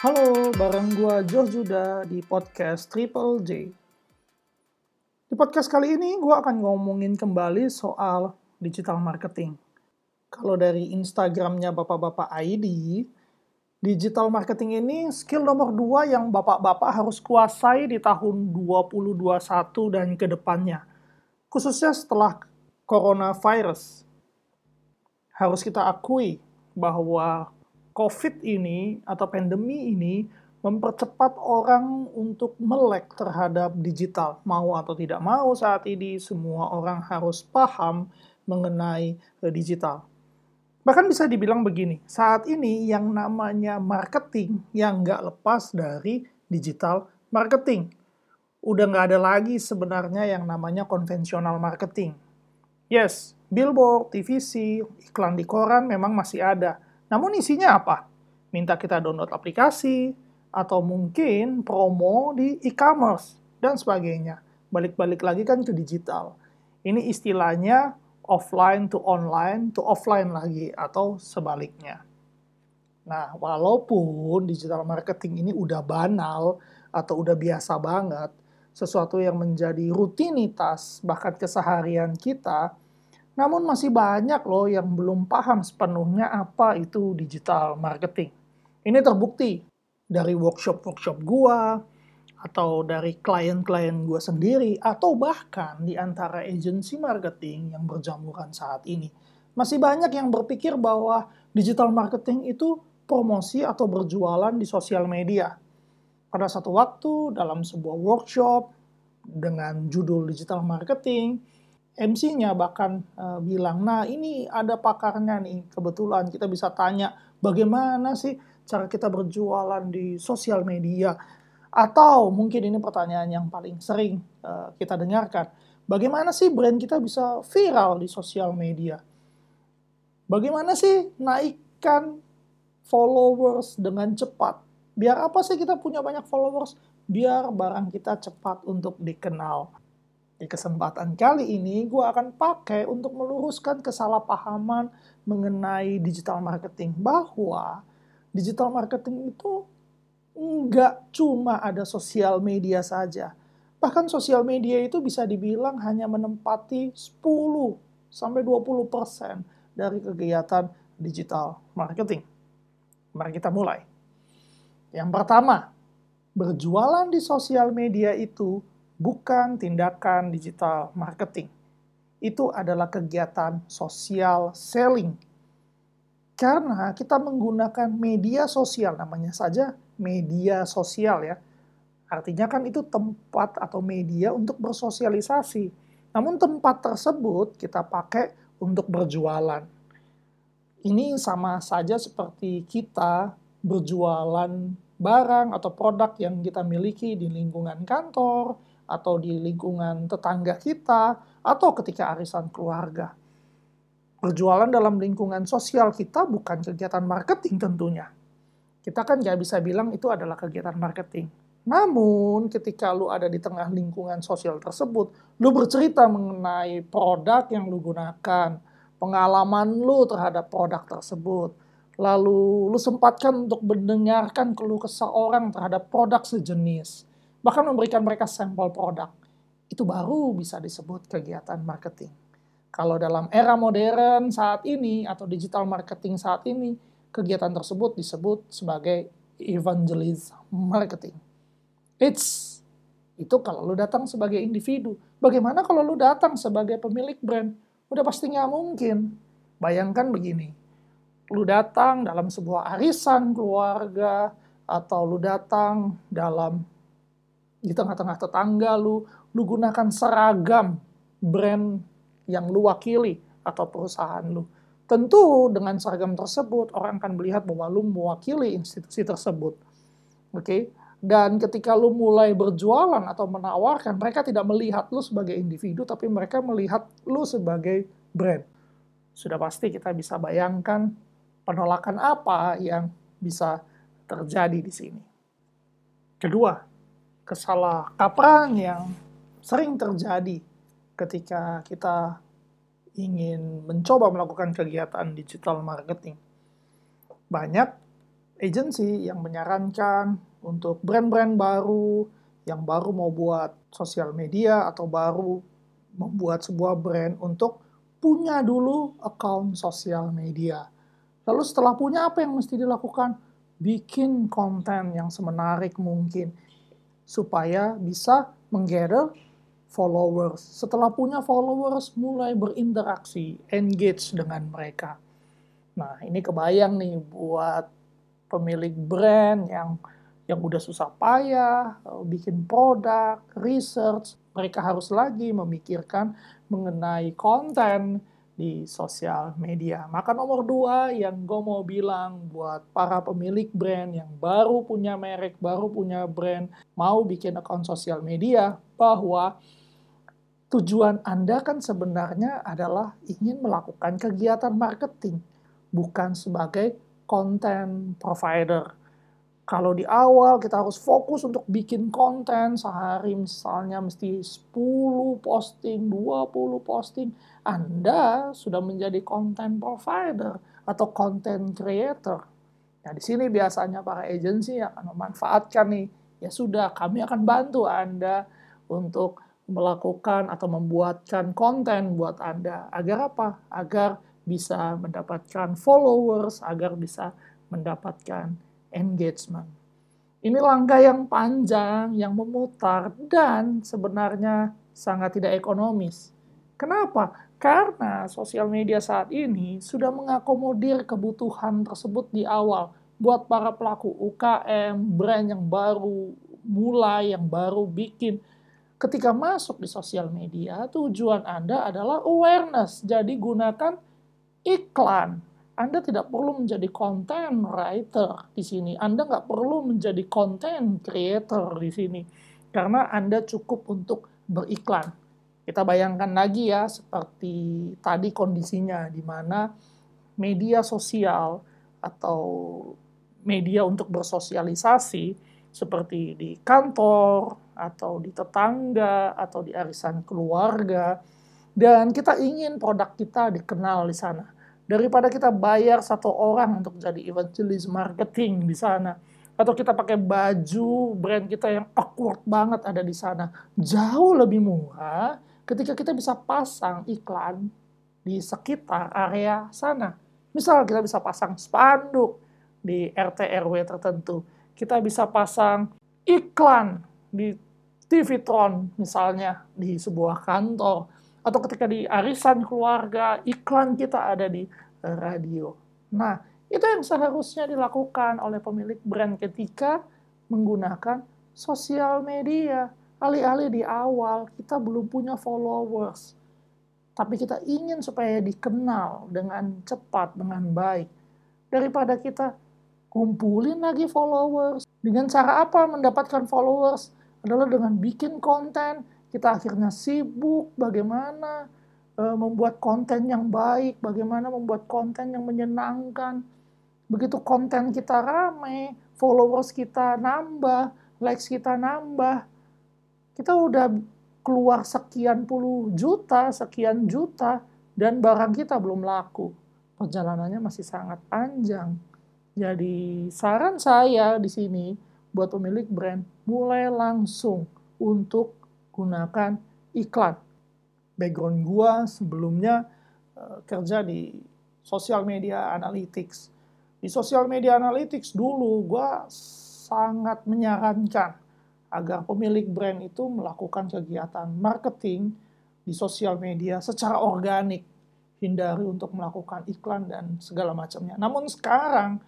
Halo, bareng gua George Juda di podcast Triple J. Di podcast kali ini gua akan ngomongin kembali soal digital marketing. Kalau dari Instagramnya Bapak-Bapak ID, digital marketing ini skill nomor dua yang Bapak-Bapak harus kuasai di tahun 2021 dan ke depannya. Khususnya setelah coronavirus. Harus kita akui bahwa COVID ini atau pandemi ini mempercepat orang untuk melek terhadap digital. Mau atau tidak mau saat ini semua orang harus paham mengenai digital. Bahkan bisa dibilang begini, saat ini yang namanya marketing yang nggak lepas dari digital marketing. Udah nggak ada lagi sebenarnya yang namanya konvensional marketing. Yes, billboard, TVC, iklan di koran memang masih ada namun isinya apa? Minta kita download aplikasi, atau mungkin promo di e-commerce, dan sebagainya. Balik-balik lagi kan ke digital. Ini istilahnya offline to online to offline lagi, atau sebaliknya. Nah, walaupun digital marketing ini udah banal, atau udah biasa banget, sesuatu yang menjadi rutinitas, bahkan keseharian kita, namun masih banyak loh yang belum paham sepenuhnya apa itu digital marketing. Ini terbukti dari workshop-workshop gua, atau dari klien-klien gua sendiri, atau bahkan di antara agensi marketing yang berjamuran saat ini. Masih banyak yang berpikir bahwa digital marketing itu promosi atau berjualan di sosial media. Pada satu waktu, dalam sebuah workshop dengan judul digital marketing, MC-nya bahkan uh, bilang, nah ini ada pakarnya nih, kebetulan kita bisa tanya bagaimana sih cara kita berjualan di sosial media. Atau mungkin ini pertanyaan yang paling sering uh, kita dengarkan, bagaimana sih brand kita bisa viral di sosial media? Bagaimana sih naikkan followers dengan cepat? Biar apa sih kita punya banyak followers? Biar barang kita cepat untuk dikenal. Di kesempatan kali ini, gue akan pakai untuk meluruskan kesalahpahaman mengenai digital marketing. Bahwa digital marketing itu nggak cuma ada sosial media saja. Bahkan sosial media itu bisa dibilang hanya menempati 10 sampai 20 persen dari kegiatan digital marketing. Mari kita mulai. Yang pertama, berjualan di sosial media itu bukan tindakan digital marketing. Itu adalah kegiatan sosial selling. Karena kita menggunakan media sosial, namanya saja media sosial ya. Artinya kan itu tempat atau media untuk bersosialisasi. Namun tempat tersebut kita pakai untuk berjualan. Ini sama saja seperti kita berjualan barang atau produk yang kita miliki di lingkungan kantor, atau di lingkungan tetangga kita, atau ketika arisan keluarga. Berjualan dalam lingkungan sosial kita bukan kegiatan marketing tentunya. Kita kan nggak bisa bilang itu adalah kegiatan marketing. Namun, ketika lu ada di tengah lingkungan sosial tersebut, lu bercerita mengenai produk yang lu gunakan, pengalaman lu terhadap produk tersebut, lalu lu sempatkan untuk mendengarkan keluh kesah orang terhadap produk sejenis, bahkan memberikan mereka sampel produk. Itu baru bisa disebut kegiatan marketing. Kalau dalam era modern saat ini atau digital marketing saat ini, kegiatan tersebut disebut sebagai evangelism marketing. It's itu kalau lu datang sebagai individu. Bagaimana kalau lu datang sebagai pemilik brand? Udah pasti nggak mungkin. Bayangkan begini, lu datang dalam sebuah arisan keluarga, atau lu datang dalam di tengah-tengah tetangga lu, lu gunakan seragam brand yang lu wakili atau perusahaan lu. Tentu dengan seragam tersebut orang akan melihat bahwa lu mewakili institusi tersebut. Oke? Okay? Dan ketika lu mulai berjualan atau menawarkan, mereka tidak melihat lu sebagai individu, tapi mereka melihat lu sebagai brand. Sudah pasti kita bisa bayangkan penolakan apa yang bisa terjadi di sini. Kedua, kesalahkaprahan yang sering terjadi ketika kita ingin mencoba melakukan kegiatan digital marketing. Banyak agency yang menyarankan untuk brand-brand baru yang baru mau buat sosial media atau baru membuat sebuah brand untuk punya dulu account sosial media. Lalu setelah punya apa yang mesti dilakukan? Bikin konten yang semenarik mungkin supaya bisa menggather followers. Setelah punya followers, mulai berinteraksi, engage dengan mereka. Nah, ini kebayang nih buat pemilik brand yang yang udah susah payah, eh, bikin produk, research, mereka harus lagi memikirkan mengenai konten di sosial media. Maka nomor dua yang gue mau bilang buat para pemilik brand yang baru punya merek, baru punya brand, mau bikin akun sosial media, bahwa tujuan Anda kan sebenarnya adalah ingin melakukan kegiatan marketing, bukan sebagai content provider. Kalau di awal kita harus fokus untuk bikin konten sehari misalnya mesti 10 posting, 20 posting, Anda sudah menjadi content provider atau content creator. Nah, di sini biasanya para agensi akan memanfaatkan nih, ya sudah kami akan bantu Anda untuk melakukan atau membuatkan konten buat Anda. Agar apa? Agar bisa mendapatkan followers, agar bisa mendapatkan engagement. Ini langkah yang panjang, yang memutar, dan sebenarnya sangat tidak ekonomis. Kenapa? Karena sosial media saat ini sudah mengakomodir kebutuhan tersebut di awal. Buat para pelaku UKM, brand yang baru mulai, yang baru bikin. Ketika masuk di sosial media, tujuan Anda adalah awareness. Jadi gunakan iklan. Anda tidak perlu menjadi content writer di sini. Anda nggak perlu menjadi content creator di sini. Karena Anda cukup untuk beriklan. Kita bayangkan lagi ya, seperti tadi kondisinya, di mana media sosial atau media untuk bersosialisasi, seperti di kantor, atau di tetangga, atau di arisan keluarga, dan kita ingin produk kita dikenal di sana. Daripada kita bayar satu orang untuk jadi evangelis marketing di sana. Atau kita pakai baju brand kita yang awkward banget ada di sana. Jauh lebih murah ketika kita bisa pasang iklan di sekitar area sana. Misal kita bisa pasang spanduk di RT RW tertentu. Kita bisa pasang iklan di TV Tron misalnya di sebuah kantor atau ketika di arisan keluarga, iklan kita ada di eh, radio. Nah, itu yang seharusnya dilakukan oleh pemilik brand ketika menggunakan sosial media. Alih-alih di awal kita belum punya followers, tapi kita ingin supaya dikenal dengan cepat, dengan baik. Daripada kita kumpulin lagi followers. Dengan cara apa mendapatkan followers? Adalah dengan bikin konten kita akhirnya sibuk bagaimana uh, membuat konten yang baik, bagaimana membuat konten yang menyenangkan. Begitu konten kita rame, followers kita nambah, likes kita nambah, kita udah keluar sekian puluh juta, sekian juta, dan barang kita belum laku. Perjalanannya masih sangat panjang. Jadi saran saya di sini buat pemilik brand, mulai langsung untuk gunakan iklan. Background gua sebelumnya uh, kerja di social media analytics. Di social media analytics dulu gua sangat menyarankan agar pemilik brand itu melakukan kegiatan marketing di sosial media secara organik, hindari untuk melakukan iklan dan segala macamnya. Namun sekarang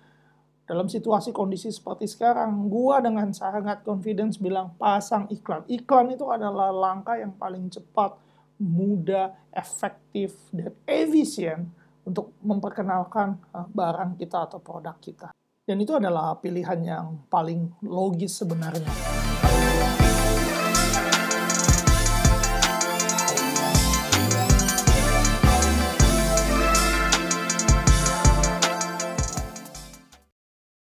dalam situasi kondisi seperti sekarang, gua dengan sangat confidence bilang pasang iklan. Iklan itu adalah langkah yang paling cepat, mudah, efektif, dan efisien untuk memperkenalkan eh, barang kita atau produk kita. Dan itu adalah pilihan yang paling logis sebenarnya.